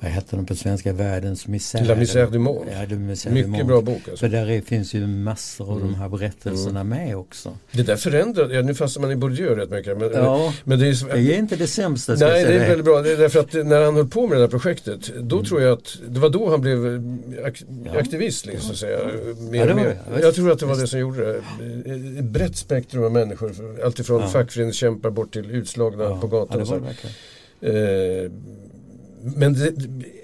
vad heter den på svenska, Världens misär. La misère du monde. Ja, La misère du. Mycket bra bok. Alltså. För där är, finns ju massor av Mm. de här berättelserna med också. Det där förändrar, ja, nu fastnar man i Bourdieu rätt mycket. Men, Ja, men det är, det är inte det sämsta Nej, det är väldigt bra. Det är därför att när han höll på med det här projektet, då Mm. tror jag att det var då han blev ak Ja. aktivist. Liksom, så att säga. Mer, Ja, det mer. det. Ja. Jag tror att det var det som gjorde det. Ett brett spektrum av människor, alltifrån Ja. fackföreningskämpar bort till utslagna ja, på ja, gatan. det och var det verkligen. Eh, men det,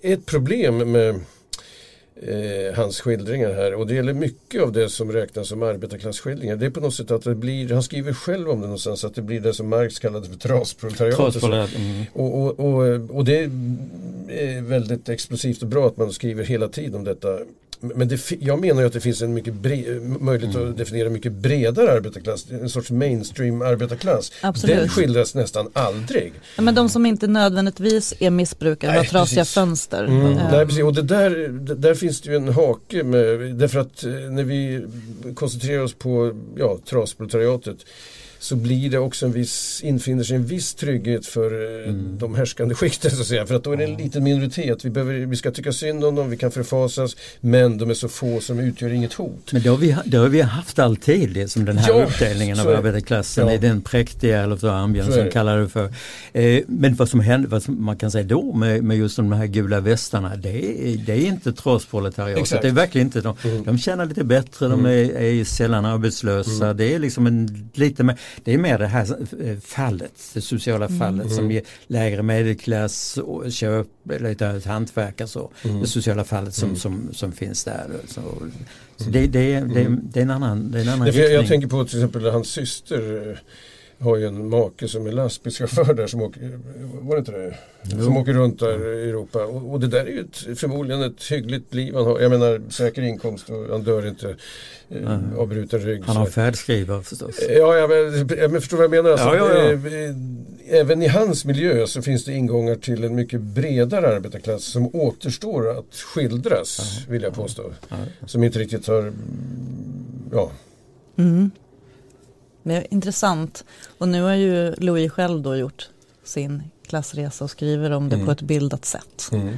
ett problem med eh, hans skildringar här och det gäller mycket av det som räknas som arbetarklassskildringar. Det är på något sätt att det blir, han skriver själv om det någonstans, att det blir det som Marx kallade för trasproletariat. Mm. Och, och, och, och det är väldigt explosivt och bra att man skriver hela tiden om detta. Men det, jag menar ju att det finns en mycket bre, möjlighet Mm. att definiera mycket bredare arbetarklass, en sorts mainstream arbetarklass. Absolut. Den skildras nästan aldrig. Ja, Men de som inte nödvändigtvis är missbrukare Nej, har trasiga precis. fönster. Mm. Eh, Nej, precis. Och det där, det, där finns det ju en hake med, därför att eh, när vi koncentrerar oss på ja, trasproletariatet så blir det också en viss, infinner sig en viss trygghet för eh, Mm. de härskande skikten så att säga. För att då är det en liten minoritet. Vi, behöver, vi ska tycka synd om dem, vi kan förfasas, men de är så få som utgör inget hot. Men det har, vi, det har vi haft alltid, det som den här Ja, uppdelningen av arbetarklassen Ja. i den präktiga eller så det. kallar det för. Eh, men vad som hände, vad som man kan säga då med, med just de här gula västarna, det är, det är inte trasproletariatet. Exakt. Det är verkligen inte, de, Mm. de tjänar lite bättre, de är, är sällan arbetslösa. Mm. Det är liksom en, lite mer, det är mer det här eh, fallet, det sociala fallet som Mm. ger lägre medelklass, och köp, lite hantverk alltså. Mm. Det sociala fallet som, Mm. som, som finns där. Så, så det, det, det, det är en annan, det är en annan jag, jag tänker på till exempel hans syster eh, har ju en make som är lastbilschaufför där som åker, var det inte det? Som åker runt där i Europa och, och det där är ju ett, förmodligen ett hyggligt liv han har. Jag menar säker inkomst och han dör inte eh, av bruten rygg. Han har färdskrivare förstås. Ja, jag, men, jag men förstår vad jag menar. Alltså, Ja, ja, ja. eh, eh, Även i hans miljö så finns det ingångar till en mycket bredare arbetarklass som återstår att skildras, vill jag påstå. Ja. Som inte riktigt har, ja, Mm. Det är intressant. Och nu har ju Louis själv då gjort sin klassresa och skriver om det Mm. på ett bildat sätt. mm.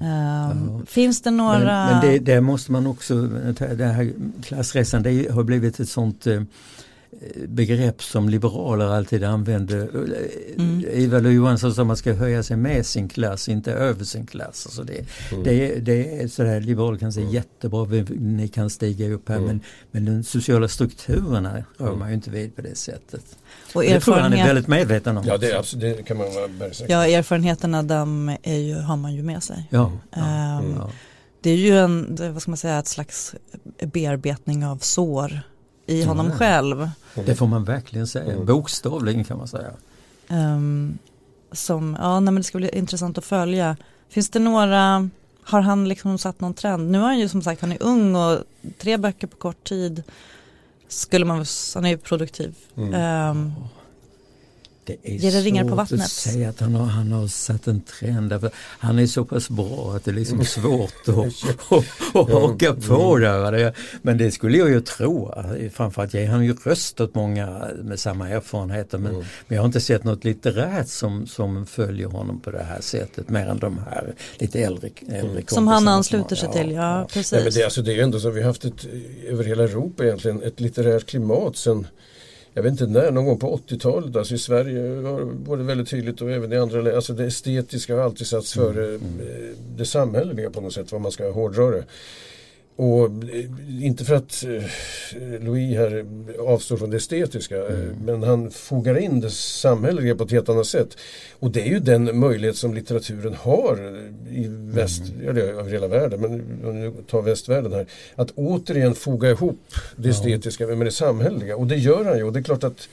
Ja. Finns det några... Men, men det, det måste man också, det här klassresan det har blivit ett sånt eh, begrepp som liberaler alltid använder. Mm. Ivar Lo-Johansson sa att man ska höja sig med sin klass, inte över sin klass. Alltså det, mm. det, det är sådär, liberaler kan säga mm. jättebra, ni kan stiga upp här mm. men, men de sociala strukturerna rör mm. man ju inte vid på det sättet. Och det tror jag han är väldigt medveten om. Ja, det, det kan man vara Ja, erfarenheterna de är ju, har man ju med sig. Ja, ja, um, ja. Det är ju en, vad ska man säga, ett slags bearbetning av sår i honom mm. själv. Det får man verkligen säga, mm. bokstavligen kan man säga. Um, som, ja, nej, men det ska bli intressant att följa. Finns det några, har han liksom satt någon trend? Nu är han ju som sagt, han är ung och tre böcker på kort tid skulle man, han är ju produktiv. Mm. Um, det är det ringar på vattnet? att säga att han har, han har satt en trend. Därför han är så pass bra att det är liksom mm. svårt att, att, att haka på mm. där. Men det skulle jag ju tro. Framförallt ger han ju röst åt många med samma erfarenheter. Men, mm. men jag har inte sett något litterärt som, som följer honom på det här sättet. Mer än de här lite äldre, äldre mm. Som han ansluter sig till, ja, ja. precis. Nej, men det, alltså, det är ändå så vi har haft ett, över hela Europa egentligen ett litterärt klimat sen jag vet inte när, någon gång på 80-talet. Alltså i Sverige var det väldigt tydligt och även i andra länder. Alltså det estetiska har alltid satts före mm. mm. det samhälleliga på något sätt, vad man ska hårdra det. Och eh, inte för att eh, Louis här avstår från det estetiska eh, mm. men han fogar in det samhälleliga på ett helt annat sätt. Och det är ju den möjlighet som litteraturen har i väst, mm. eller över hela världen, men om vi tar västvärlden här. Att återigen foga ihop det estetiska med det samhälleliga och det gör han ju och det är klart att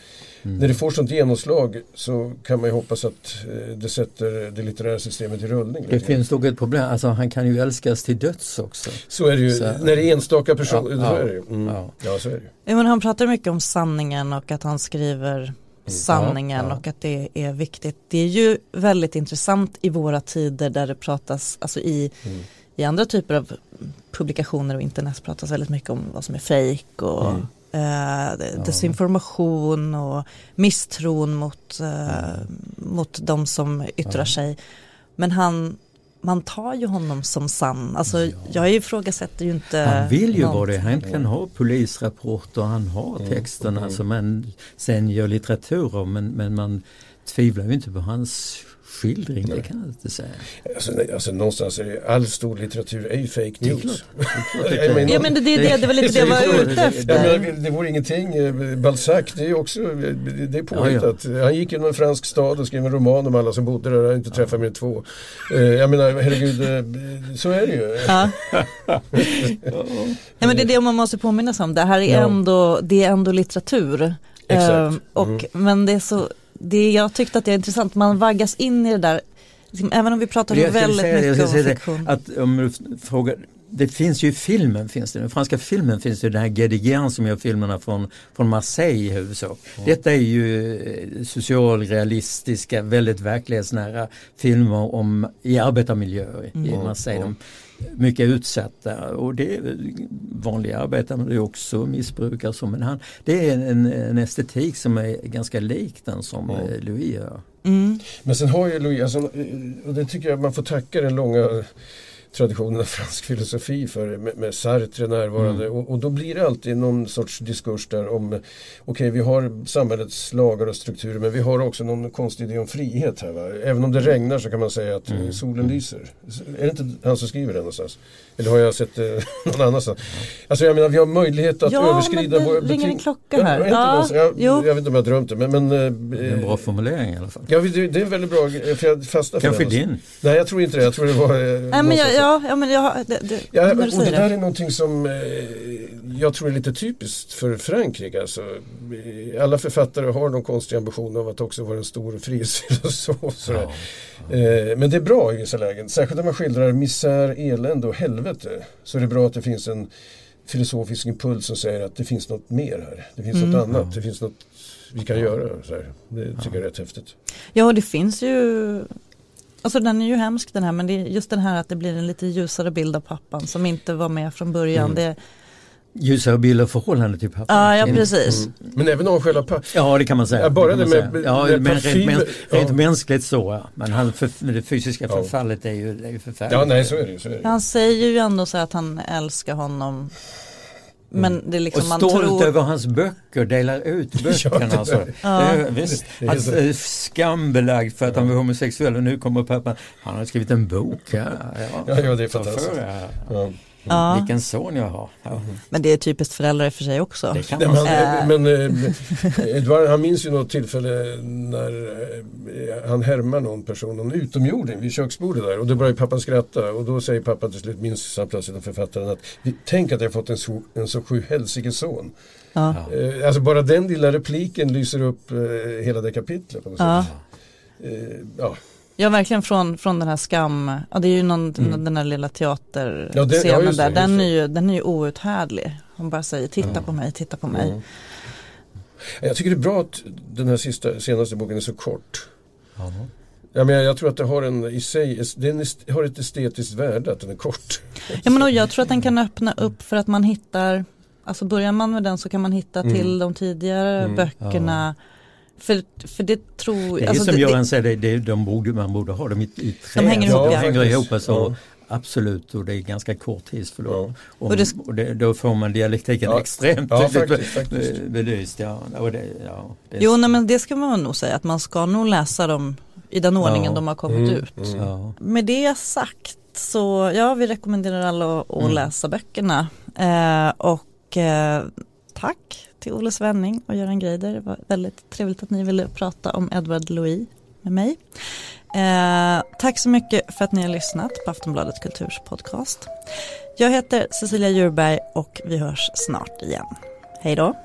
Mm. När det får sånt genomslag så kan man ju hoppas att eh, det sätter det litterära systemet i rullning. Det finns nog ett problem, alltså han kan ju älskas till döds också. Så är det ju, så, när det är enstaka personer. Ja, ja, mm. ja. ja, så är det ja, men Han pratar mycket om sanningen och att han skriver sanningen och att det är viktigt. Det är ju väldigt intressant i våra tider där det pratas, alltså i, mm. i andra typer av publikationer och internet pratas väldigt mycket om vad som är fejk och mm eh, desinformation och misstron mot, eh, mot de som yttrar ja. sig. Men han, man tar ju honom som sann. Alltså, ja. Jag ifrågasätter ju inte. Han vill ju vara det. Han kan ha polisrapporter, han har texterna mm. som man sen gör litteratur om men, men man tvivlar ju inte på hans skildring, det kan jag inte säga. Alltså, nej, alltså någonstans är det, all stor litteratur är ju fake news. ja men det, det, det, det var lite det jag var ute efter. Ja, men, det vore ingenting, eh, Balzac det är också, det är påhittat. Ja, ja. Han gick genom en fransk stad och skrev en roman om alla som bodde där och inte träffade mer än två. Eh, jag menar herregud, eh, så är det ju. Ja. ja men det är det man måste påminna sig om, det här är, ändå, det är ändå litteratur. Exakt. Mm. Och, men det är så det jag tyckte att det är intressant, man vaggas in i det där, liksom, även om vi pratar väldigt säga, mycket om fiktion. Att, om du frågar, det finns ju i filmen, finns det, den franska filmen finns det den här Guédiguian som gör filmerna från, från Marseille i huvudsak. Mm. Detta är ju eh, socialrealistiska, väldigt verklighetsnära filmer om, i arbetarmiljöer mm. i Marseille. De, mycket utsatta och det är vanliga arbetare men det är också missbrukare. Så, men han, det är en, en estetik som är ganska lik den som mm. Louis gör. Mm. Men sen har ju Louis, alltså, och det tycker jag man får tacka den långa traditionen av fransk filosofi för med, med Sartre närvarande mm. och, och, då blir det alltid någon sorts diskurs där om okej okay, vi har samhällets lagar och strukturer men vi har också någon konstig idé om frihet här. Va? Även om det regnar så kan man säga att mm. solen lyser. Är det inte han som skriver det någonstans? Eller har jag sett det någon annanstans? Alltså jag menar vi har möjlighet att ja, överskrida våra beting... ringer en klocka här. Ja, ja, jag, jag, vet inte om jag drömt det men, men det är en bra formulering i alla fall. Ja det, det är väldigt bra för jag fastnar för Kanske din? Nej jag tror inte det. Jag tror det var Nej, men jag, Ja, ja men jag, det, det, ja, och det där är någonting som eh, jag tror är lite typiskt för Frankrike. Alltså, alla författare har någon konstig ambition av att också vara en stor frihetsfilosof. Ja, ja. eh, men det är bra i vissa lägen. Särskilt när man skildrar misär, elände och helvete. Så är det bra att det finns en filosofisk impuls som säger att det finns något mer här. Det finns mm. något annat. Det finns något vi kan göra. Det tycker jag är rätt häftigt. Ja, det finns ju Alltså den är ju hemsk den här men det är just den här att det blir en lite ljusare bild av pappan som inte var med från början. Mm. Det, ljusare bild av förhållandet till pappan. Ja, ja precis. Mm. Men även om själva pappan. Ja det kan man säga. Ja, bara det med, med, ja, med men rent, mäns rent mänskligt så ja. Men han, för, det fysiska förfallet är ju, är ju förfärligt. Ja nej så är det, så är det. Han säger ju ändå så att han älskar honom Men det är liksom och man stolt tror... över hans böcker, delar ut böckerna. alltså. Ja. Visst, är skambelagd för att han var homosexuell och nu kommer pappan, han har skrivit en bok. Ja, Ja, ja, det är fantastiskt. Ja. Vilken son jag har. Ja, men det är typiskt föräldrar i för sig också. det kan Nej, man. Äh. men eh, Edvard, han minns ju något tillfälle när eh, han härmar någon person, någon utomjording vid köksbordet där och då börjar pappan skratta och då säger pappan till slut, minns han plötsligt författaren att "Vi- tänk att jag fått en så, en så sjuhelsikes son. Ja. Eh, alltså bara den lilla repliken lyser upp eh, hela det kapitlet. På något sätt. Eh, ja. Ja verkligen från, från den här skam, ja det är ju någon, Mm. den här lilla teaterscenen Ja, det- ja, det, där, den, är ju, den är ju outhärdlig. Hon bara säger titta Ja. på mig, titta på mig. Mm. Jag tycker det är bra att den här sista, senaste boken är så kort. Ja. Ja, men jag, jag tror att det har en i sig, den har ett estetiskt värde att den är kort. Ja men och jag tror att den kan öppna upp för att man hittar, alltså börjar man med den så kan man hitta Mm. till de tidigare Mm. böckerna. För, för det tror Det är alltså som det- Göran säger, det, det, de borde, man borde ha dem i, i trä. De hänger så ihop, de ja. hänger ihop alltså, Ja. Absolut, och det är ganska kort tidsförlopp. Ja. Om, Och och det det, sk- då får man dialektiken Ja. extremt Ja, faktiskt, faktiskt. be- belyst. Ja. Och det, ja, det Jo nej, men det ska man nog säga att man ska nog läsa dem i den ordningen Ja. de har kommit Mm, ut. mm. ja. Med det sagt så ja vi rekommenderar alla att, att Mm. läsa böckerna. Eh, och eh, tack till Olle Svenning och Göran Greider. Det var väldigt trevligt att ni ville prata om Edward Louis med mig. Eh, tack så mycket för att ni har lyssnat på Aftonbladet Kulturs podcast. Jag heter Cecilia Djurberg och vi hörs snart igen. Hej då!